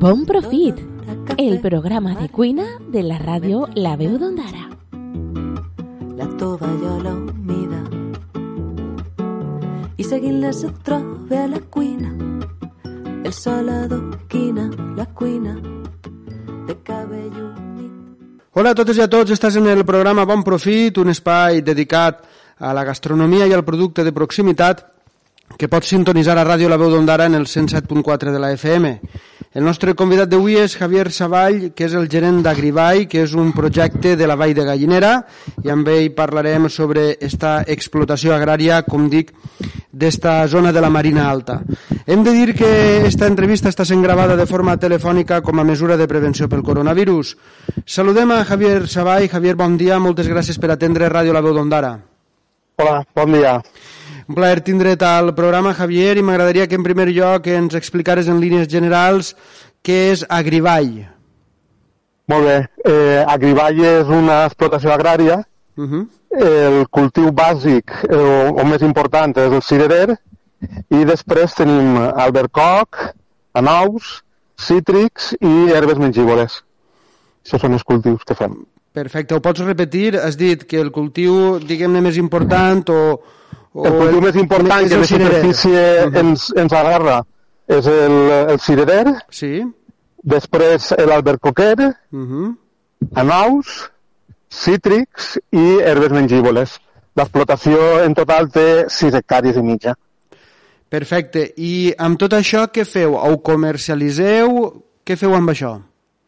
Bon profit, el programa de cuina de la ràdio La Veu d'Ondara. La tovallola humida. I seguint-la se troba a la cuina. El sol adoquina la cuina de cabell humit. Hola a totes i a tots, estàs en el programa Bon Profit, un espai dedicat a la gastronomia i al producte de proximitat que pots sintonitzar a Ràdio La Veu d'Ondara en el 107.4 de la FM. El nostre convidat d'avui és Javier Savall, que és el gerent d'Agrivall, que és un projecte de la Vall de Gallinera, i amb ell parlarem sobre esta explotació agrària, com dic, d'esta zona de la Marina Alta. Hem de dir que esta entrevista està sent gravada de forma telefònica com a mesura de prevenció pel coronavirus. Saludem a Javier Savall. Javier, bon dia, moltes gràcies per atendre Ràdio La Veu d'Ondara. Hola, bon dia. Un plaer tindre't al programa, Javier, i m'agradaria que en primer lloc ens explicares en línies generals què és Agrivall. Molt bé. Eh, Agrivall és una explotació agrària. Uh -huh. El cultiu bàsic, eh, o, o més important, és el cirerer. I després tenim albercoc, anous, cítrics i herbes mengívoles. Això són els cultius que fem. Perfecte. Ho pots repetir? Has dit que el cultiu, diguem-ne, més important o... o El cultiu més important que cirerer? superfície Uh -huh. ens, ens agarra és el, el cirerer, Sí? després l'albercoquer, Uh -huh. anous, cítrics i herbes mengívoles. L'explotació en total té 6 hectàrees i mitja. Perfecte. I amb tot això què feu? Ho comercialiseu? Què feu amb això?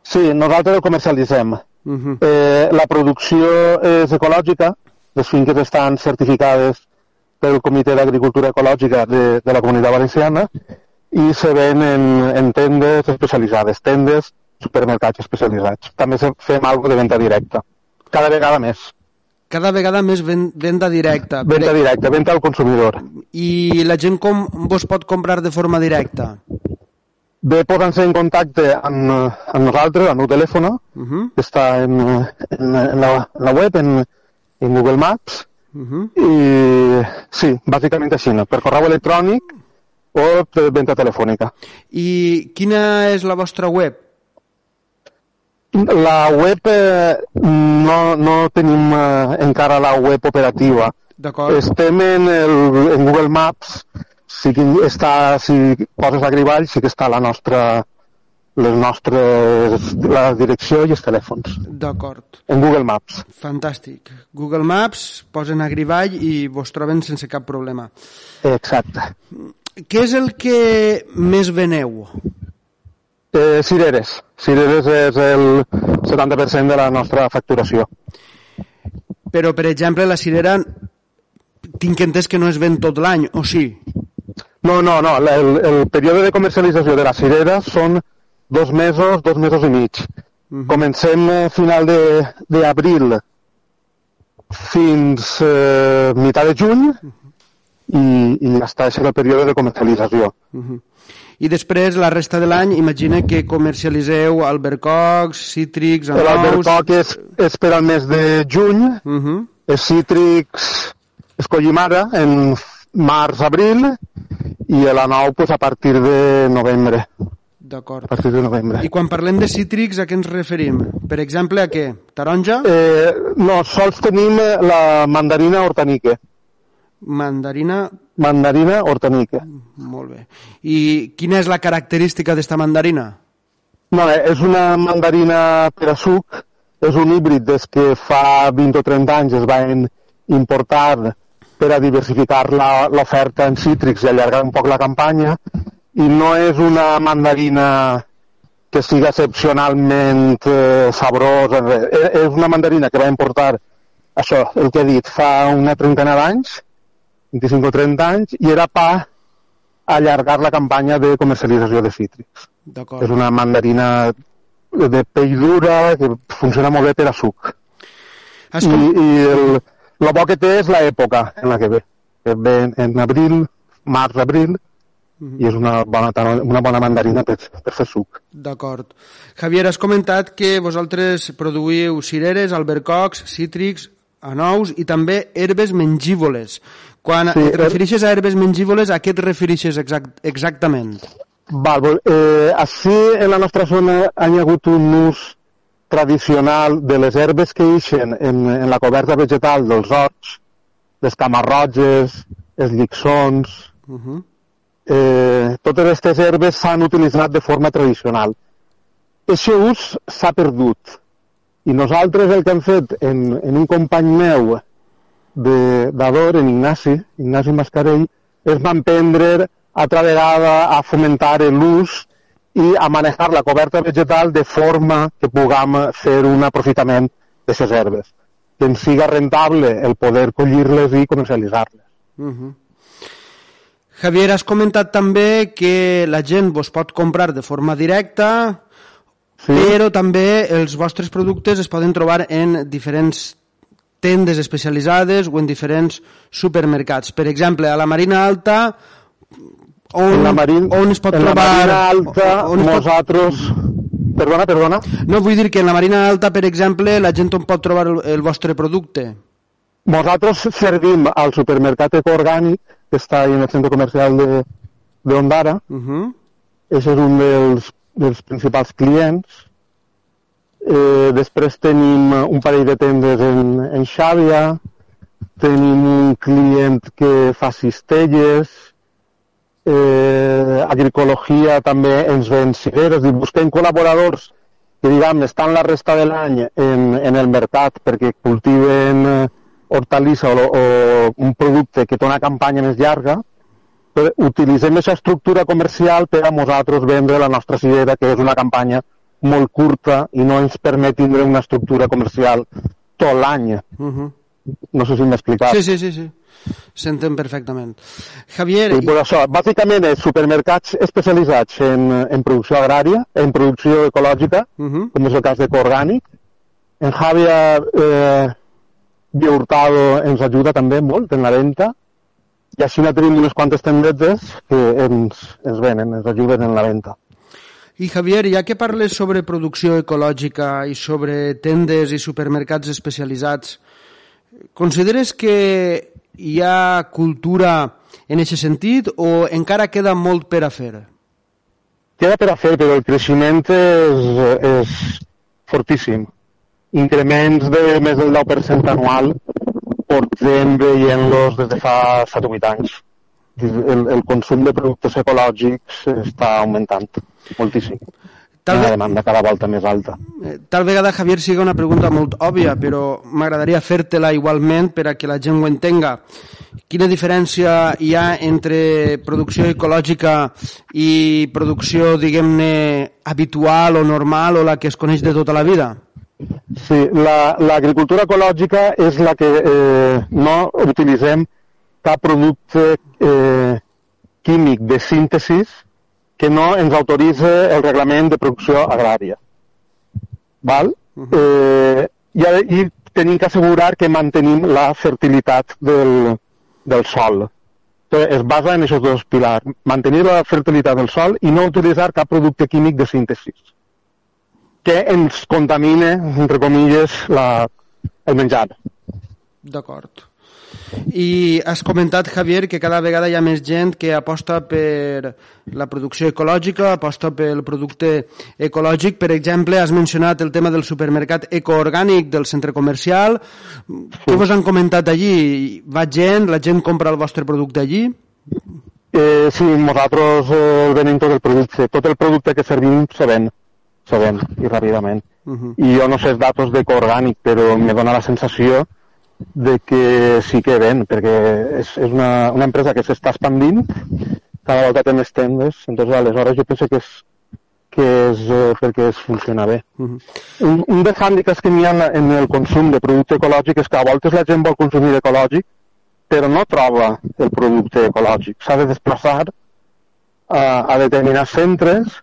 Sí, nosaltres ho comercialitzem. Uh -huh. Eh, la producció és ecològica, les finques estan certificades pel Comitè d'Agricultura Ecològica de, de la Comunitat Valenciana i se ven en, en tendes especialitzades, tendes, supermercats especialitzats. També fem alguna de venda directa, cada vegada més. Cada vegada més ven venda directa. Venda directa, venda al consumidor. I la gent com vos pot comprar de forma directa? Bé, posant-se en contacte amb, amb nosaltres, amb el telèfon, Uh -huh. que està en, en, en, la, en la web, en, en Google Maps, Uh -huh. i sí, bàsicament així, no? per correu electrònic o per venda telefònica. I quina és la vostra web? La web, eh, no, no tenim eh, encara la web operativa. Estem en, el, en Google Maps, sí que està, si poses Agrivall, sí que està la nostra, les nostres, la direcció i els telèfons. D'acord. En Google Maps. Fantàstic. Google Maps, posen Agrivall i vos troben sense cap problema. Exacte. Què és el que més veneu? Eh, cireres. Cireres és el 70% de la nostra facturació. Però, per exemple, la cirera tinc entès que no es ven tot l'any, o sí? No, no, no. El, el període de comercialització de la cirera són dos mesos, dos mesos i mig. Mhm. Comencem a final de- d'abril fins eh, meitat de juny i, i ja està, això és el període de comercialització. Uh I després, la resta de l'any, imagina que comercialiseu albercocs, cítrics, anous... L'albercoc és, és per al mes de juny, Uh -huh. els cítrics es collim ara, en març-abril, i l'anou pues, a partir de novembre. A D'acord. partir de novembre. I quan parlem de cítrics, a què ens referim? Per exemple, a què? Taronja? Eh, no, sols tenim eh, la mandarina hortanique. Mandarina? Mandarina hortanique. Molt bé. I quina és la característica d'esta mandarina? No, eh, és una mandarina per a suc, és un híbrid des que fa 20 o 30 anys es van importar per a diversificar la- l'oferta en cítrics i allargar un poc la campanya, i no és una mandarina que sigui excepcionalment eh, sabrosa. Eh, És una mandarina que va importar, això, el que he dit, fa una trentena d'anys, 25 o 30 anys, i era pa allargar la campanya de comercialització de cítrics. És una mandarina de pell dura que funciona molt bé per a suc. Has I, i el, el bo que té és l'època en la que ve. Que ve en abril, març-abril, i és una bona, una bona mandarina per, per fer suc. D'acord. Javier, has comentat que vosaltres produïu cireres, albercocs, cítrics, anous i també herbes mengívoles. Quan Sí, et refereixes a herbes mengívoles, a què et refereixes exact, exactament? Val, eh, així en la nostra zona ha hagut un ús tradicional de les herbes que eixen en, en la coberta vegetal dels horts, les camarroges, els llixons... Uh -huh. Eh, totes aquestes herbes s'han utilitzat de forma tradicional. Aquest ús s'ha perdut. I nosaltres el que hem fet en, en un company meu d'Ador, en Ignasi, Ignasi Mascarell, és van prendre altra vegada a fomentar l'ús i a manejar la coberta vegetal de forma que puguem fer un aprofitament d'aquestes herbes, que ens siga rentable el poder collir-les i comercialitzar-les. Uh -huh. Javier, has comentat també que la gent vos pot comprar de forma directa, sí. però també els vostres productes es poden trobar en diferents tendes especialitzades o en diferents supermercats. Per exemple, a la Marina Alta on, la Marín, on es pot en trobar... En la Marina Alta, on nosaltres... Pot... Perdona, perdona. No, vull dir que en la Marina Alta, per exemple, la gent on pot trobar el, el vostre producte. Nosaltres servim al supermercat ecoorgànic, que està en el centre comercial de, de Ondara. Uh -huh. és un dels, dels principals clients. Eh, després tenim un parell de tendes en, en Xàbia, tenim un client que fa cistelles, eh, Agricologia també ens ven cireres i busquem col·laboradors que diguem, estan la resta de l'any en, en el mercat perquè cultiven eh, hortalissa o, o un producte que té una campanya més llarga, però utilitzem aquesta estructura comercial per a nosaltres vendre la nostra cirera, que és una campanya molt curta i no ens permet tindre una estructura comercial tot l'any. Uh -huh. No sé si m'he explicat. Sí, sí, sí. sí. S'entén perfectament. Javier... Sí, però això, bàsicament és supermercats especialitzats en, en producció agrària, en producció ecològica, uh -huh. com és el cas de Coorgànic. En Javier eh, Hurtado ens ajuda també molt en la venda i així no tenim unes quantes tendetes que ens, ens venen, ens ajuden en la venda. I Javier, ja que parles sobre producció ecològica i sobre tendes i supermercats especialitzats, consideres que hi ha cultura en aquest sentit o encara queda molt per a fer? Queda per a fer, però el creixement és, és fortíssim. Increments de més del 10% anual portem veient-los des de fa 7 o 8 anys. El, el consum de productes ecològics està augmentant moltíssim. Tal una demanda cada volta més alta. Eh, tal vegada, Javier, siga una pregunta molt òbvia, però m'agradaria fer-te-la igualment per a que la gent ho entenga. Quina diferència hi ha entre producció ecològica i producció, diguem-ne, habitual o normal o la que es coneix de tota la vida? Sí, l'agricultura la, ecològica és la que eh, no utilitzem cap producte eh, químic de síntesis que no ens autoritza el reglament de producció agrària. Val? Uh -huh. eh, i, I tenim que assegurar que mantenim la fertilitat del, del sol. Entonces, es basa en aquests dos pilars. Mantenir la fertilitat del sol i no utilitzar cap producte químic de síntesi que ens contamine, entre comilles, la, el menjar. D'acord. I has comentat, Javier, que cada vegada hi ha més gent que aposta per la producció ecològica, aposta pel producte ecològic. Per exemple, has mencionat el tema del supermercat ecoorgànic del centre comercial. Què vos han comentat allí? Va gent? La gent compra el vostre producte allí? Eh, sí, nosaltres eh, venim tot el producte. Tot el producte que servim se ven, se ven i ràpidament. Uh -huh. I jo no sé els datos d'ecoorgànic, però me dona la sensació de que sí que ven, perquè és, és una, una empresa que s'està expandint, cada volta té més tendes, entonces aleshores jo penso que és, que és eh, perquè es funciona bé. Uh -huh. un, un dels hàndicaps que n'hi ha en el consum de producte ecològic és que a voltes la gent vol consumir ecològic, però no troba el producte ecològic. S'ha de desplaçar a, a determinats centres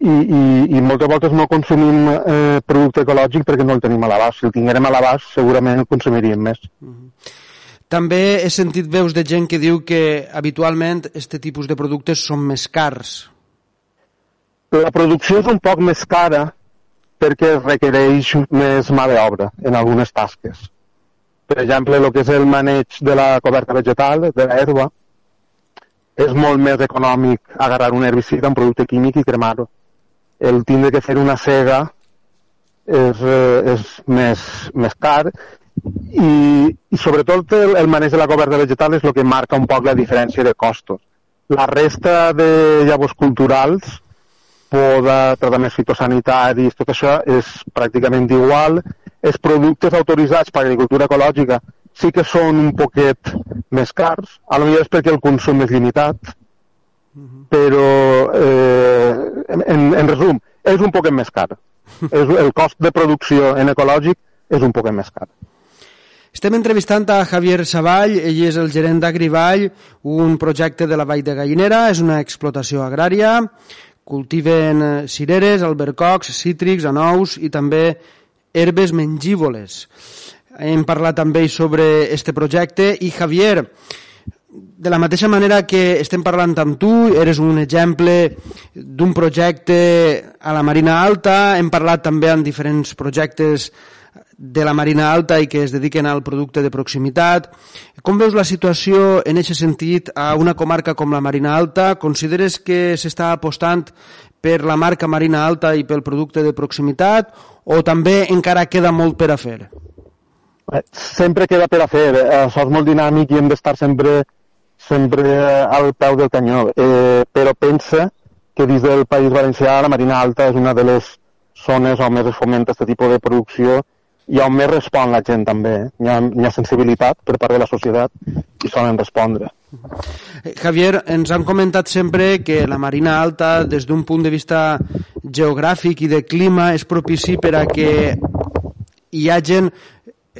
i, i, i moltes voltes no consumim eh, producte ecològic perquè no el tenim a l'abast. Si el tinguérem a l'abast segurament el consumiríem més. Mm -hmm. També he sentit veus de gent que diu que habitualment aquest tipus de productes són més cars. La producció és un poc més cara perquè requereix més mà d'obra en algunes tasques. Per exemple, el que és el maneig de la coberta vegetal, de l'herba, és molt més econòmic agarrar un herbicida, un producte químic i cremar-ho. El tindre que fer una cega és, eh, és més, més car i, i sobretot el, el maneig de la coberta vegetal és el que marca un poc la diferència de costos. La resta de llavors culturals, poda, tractaments fitosanitaris, tot això és pràcticament igual. Els productes autoritzats per agricultura ecològica sí que són un poquet més cars, a millor és perquè el consum és limitat, però eh, en, en resum, és un poquet més car. és, el cost de producció en ecològic és un poquet més car. Estem entrevistant a Javier Savall, ell és el gerent d'Agrivall, un projecte de la Vall de Gallinera, és una explotació agrària, cultiven eh, cireres, albercocs, cítrics, anous i també herbes mengívoles. Hem parlat també sobre este projecte i Javier, de la mateixa manera que estem parlant amb tu, eres un exemple d'un projecte a la Marina Alta, hem parlat també en diferents projectes de la Marina Alta i que es dediquen al producte de proximitat. Com veus la situació en aquest sentit a una comarca com la Marina Alta? Consideres que s'està apostant per la marca Marina Alta i pel producte de proximitat o també encara queda molt per a fer? Eh, sempre queda per a fer. Eh, això és molt dinàmic i hem d'estar sempre sempre al peu del canyó. Eh, però pensa que dins del País Valencià la Marina Alta és una de les zones on més es fomenta aquest tipus de producció i on més respon la gent també. Eh? Hi, ha, hi ha sensibilitat per part de la societat i solen respondre. Eh, Javier, ens han comentat sempre que la Marina Alta, des d'un punt de vista geogràfic i de clima, és propici per a que hi hagin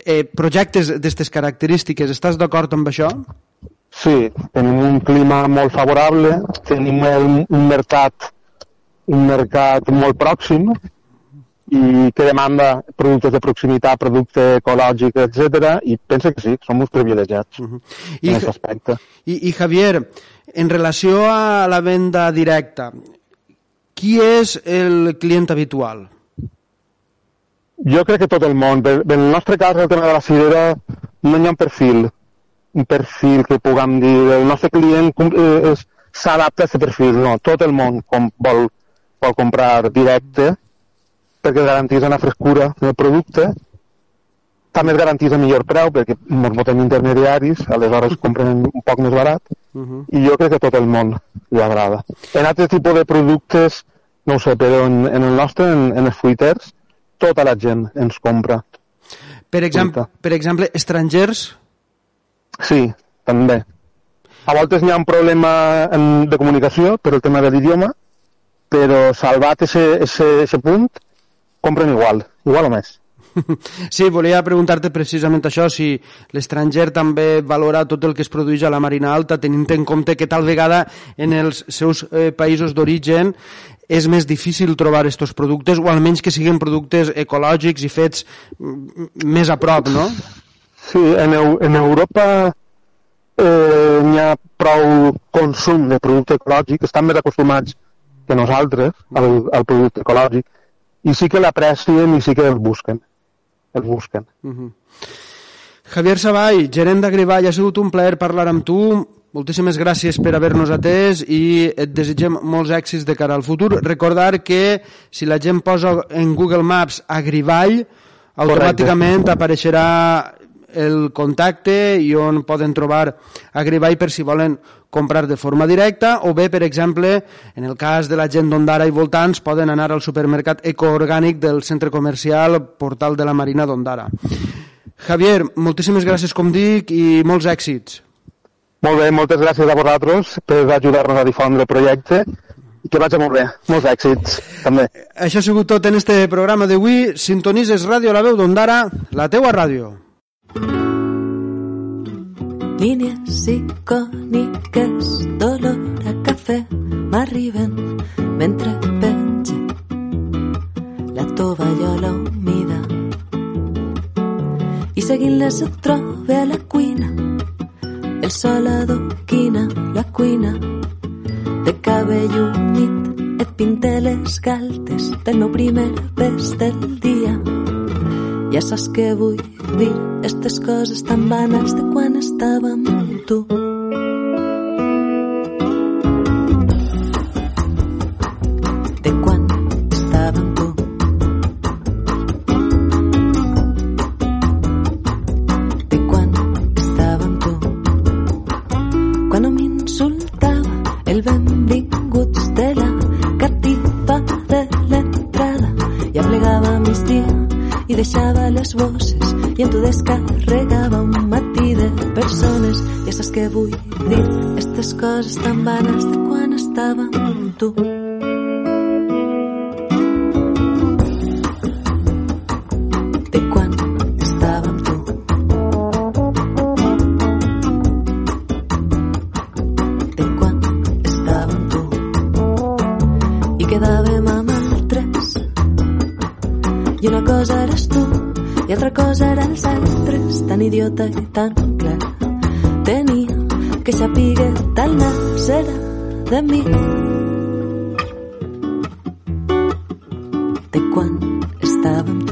eh, projectes d'aquestes característiques. Estàs d'acord amb això? Sí, tenim un clima molt favorable, tenim el, un mercat un mercat molt pròxim i que demanda productes de proximitat, producte ecològic, etc. i pensa que sí, som uns privilegiats uh -huh. I, en aquest aspecte. I, I Javier, en relació a la venda directa, qui és el client habitual? Jo crec que tot el món. En el nostre cas, el tema de la cirera, no hi ha un perfil, un perfil que puguem dir, el nostre client eh, s'adapta a aquest perfil, no, tot el món com vol, vol comprar directe, perquè garantís una frescura del producte, també es garantís a millor preu perquè ens votem intermediaris, aleshores compren un poc més barat uh -huh. i jo crec que tot el món li agrada. En altres tipus de productes, no ho sé, però en, en el nostre, en, en els fruiters, tota la gent ens compra. Per, exemple, per exemple, estrangers? Sí, també. A voltes hi ha un problema de comunicació per el tema de l'idioma, però salvat aquest punt, compren igual, igual o més. Sí, volia preguntar-te precisament això, si l'estranger també valora tot el que es produeix a la Marina Alta, tenint en compte que tal vegada en els seus eh, països d'origen és més difícil trobar aquests productes, o almenys que siguin productes ecològics i fets més a prop, no? Sí, en, en Europa eh, hi ha prou consum de producte ecològic, estan més acostumats que nosaltres al, al producte ecològic, i sí que l'aprecien i sí que el busquen. El busquen. Uh mhm. -huh. Javier Savall, gerent d'Agrivall, ha sigut un plaer parlar amb tu. Moltíssimes gràcies per haver-nos atès i et desitgem molts èxits de cara al futur. Recordar que si la gent posa en Google Maps Agrivall, automàticament Correcte. apareixerà el contacte i on poden trobar Agrivall per si volen comprar de forma directa o bé, per exemple, en el cas de la gent d'Ondara i voltants, poden anar al supermercat ecoorgànic del centre comercial Portal de la Marina d'Ondara. Javier, moltíssimes gràcies, com dic, i molts èxits. Molt bé, moltes gràcies a vosaltres per ajudar-nos a difondre el projecte i que vagi molt bé. Molts èxits, també. Això ha sigut tot en este programa d'avui. Sintonises Ràdio La Veu d'Ondara, la teua ràdio. Línies icòniques d'olor a cafè m'arriben mentre penja la tovallola humida. I seguint-les et trobe a la cuina el sol adoquina la cuina. De cabell humit et pinte les galtes del meu primer bes del dia ja saps que vull dir aquestes coses tan banals de quan estava amb tu. les bosses i en tu descarregava un matí de persones. Ja saps què vull dir, aquestes coses tan vanes de quan estava amb tu. De quan estava. De quan estava I una cosa eres tu i altra cosa eren els altres, tan idiota i tan clar. Tenia que sapigue tal serà de mi. De quan tu.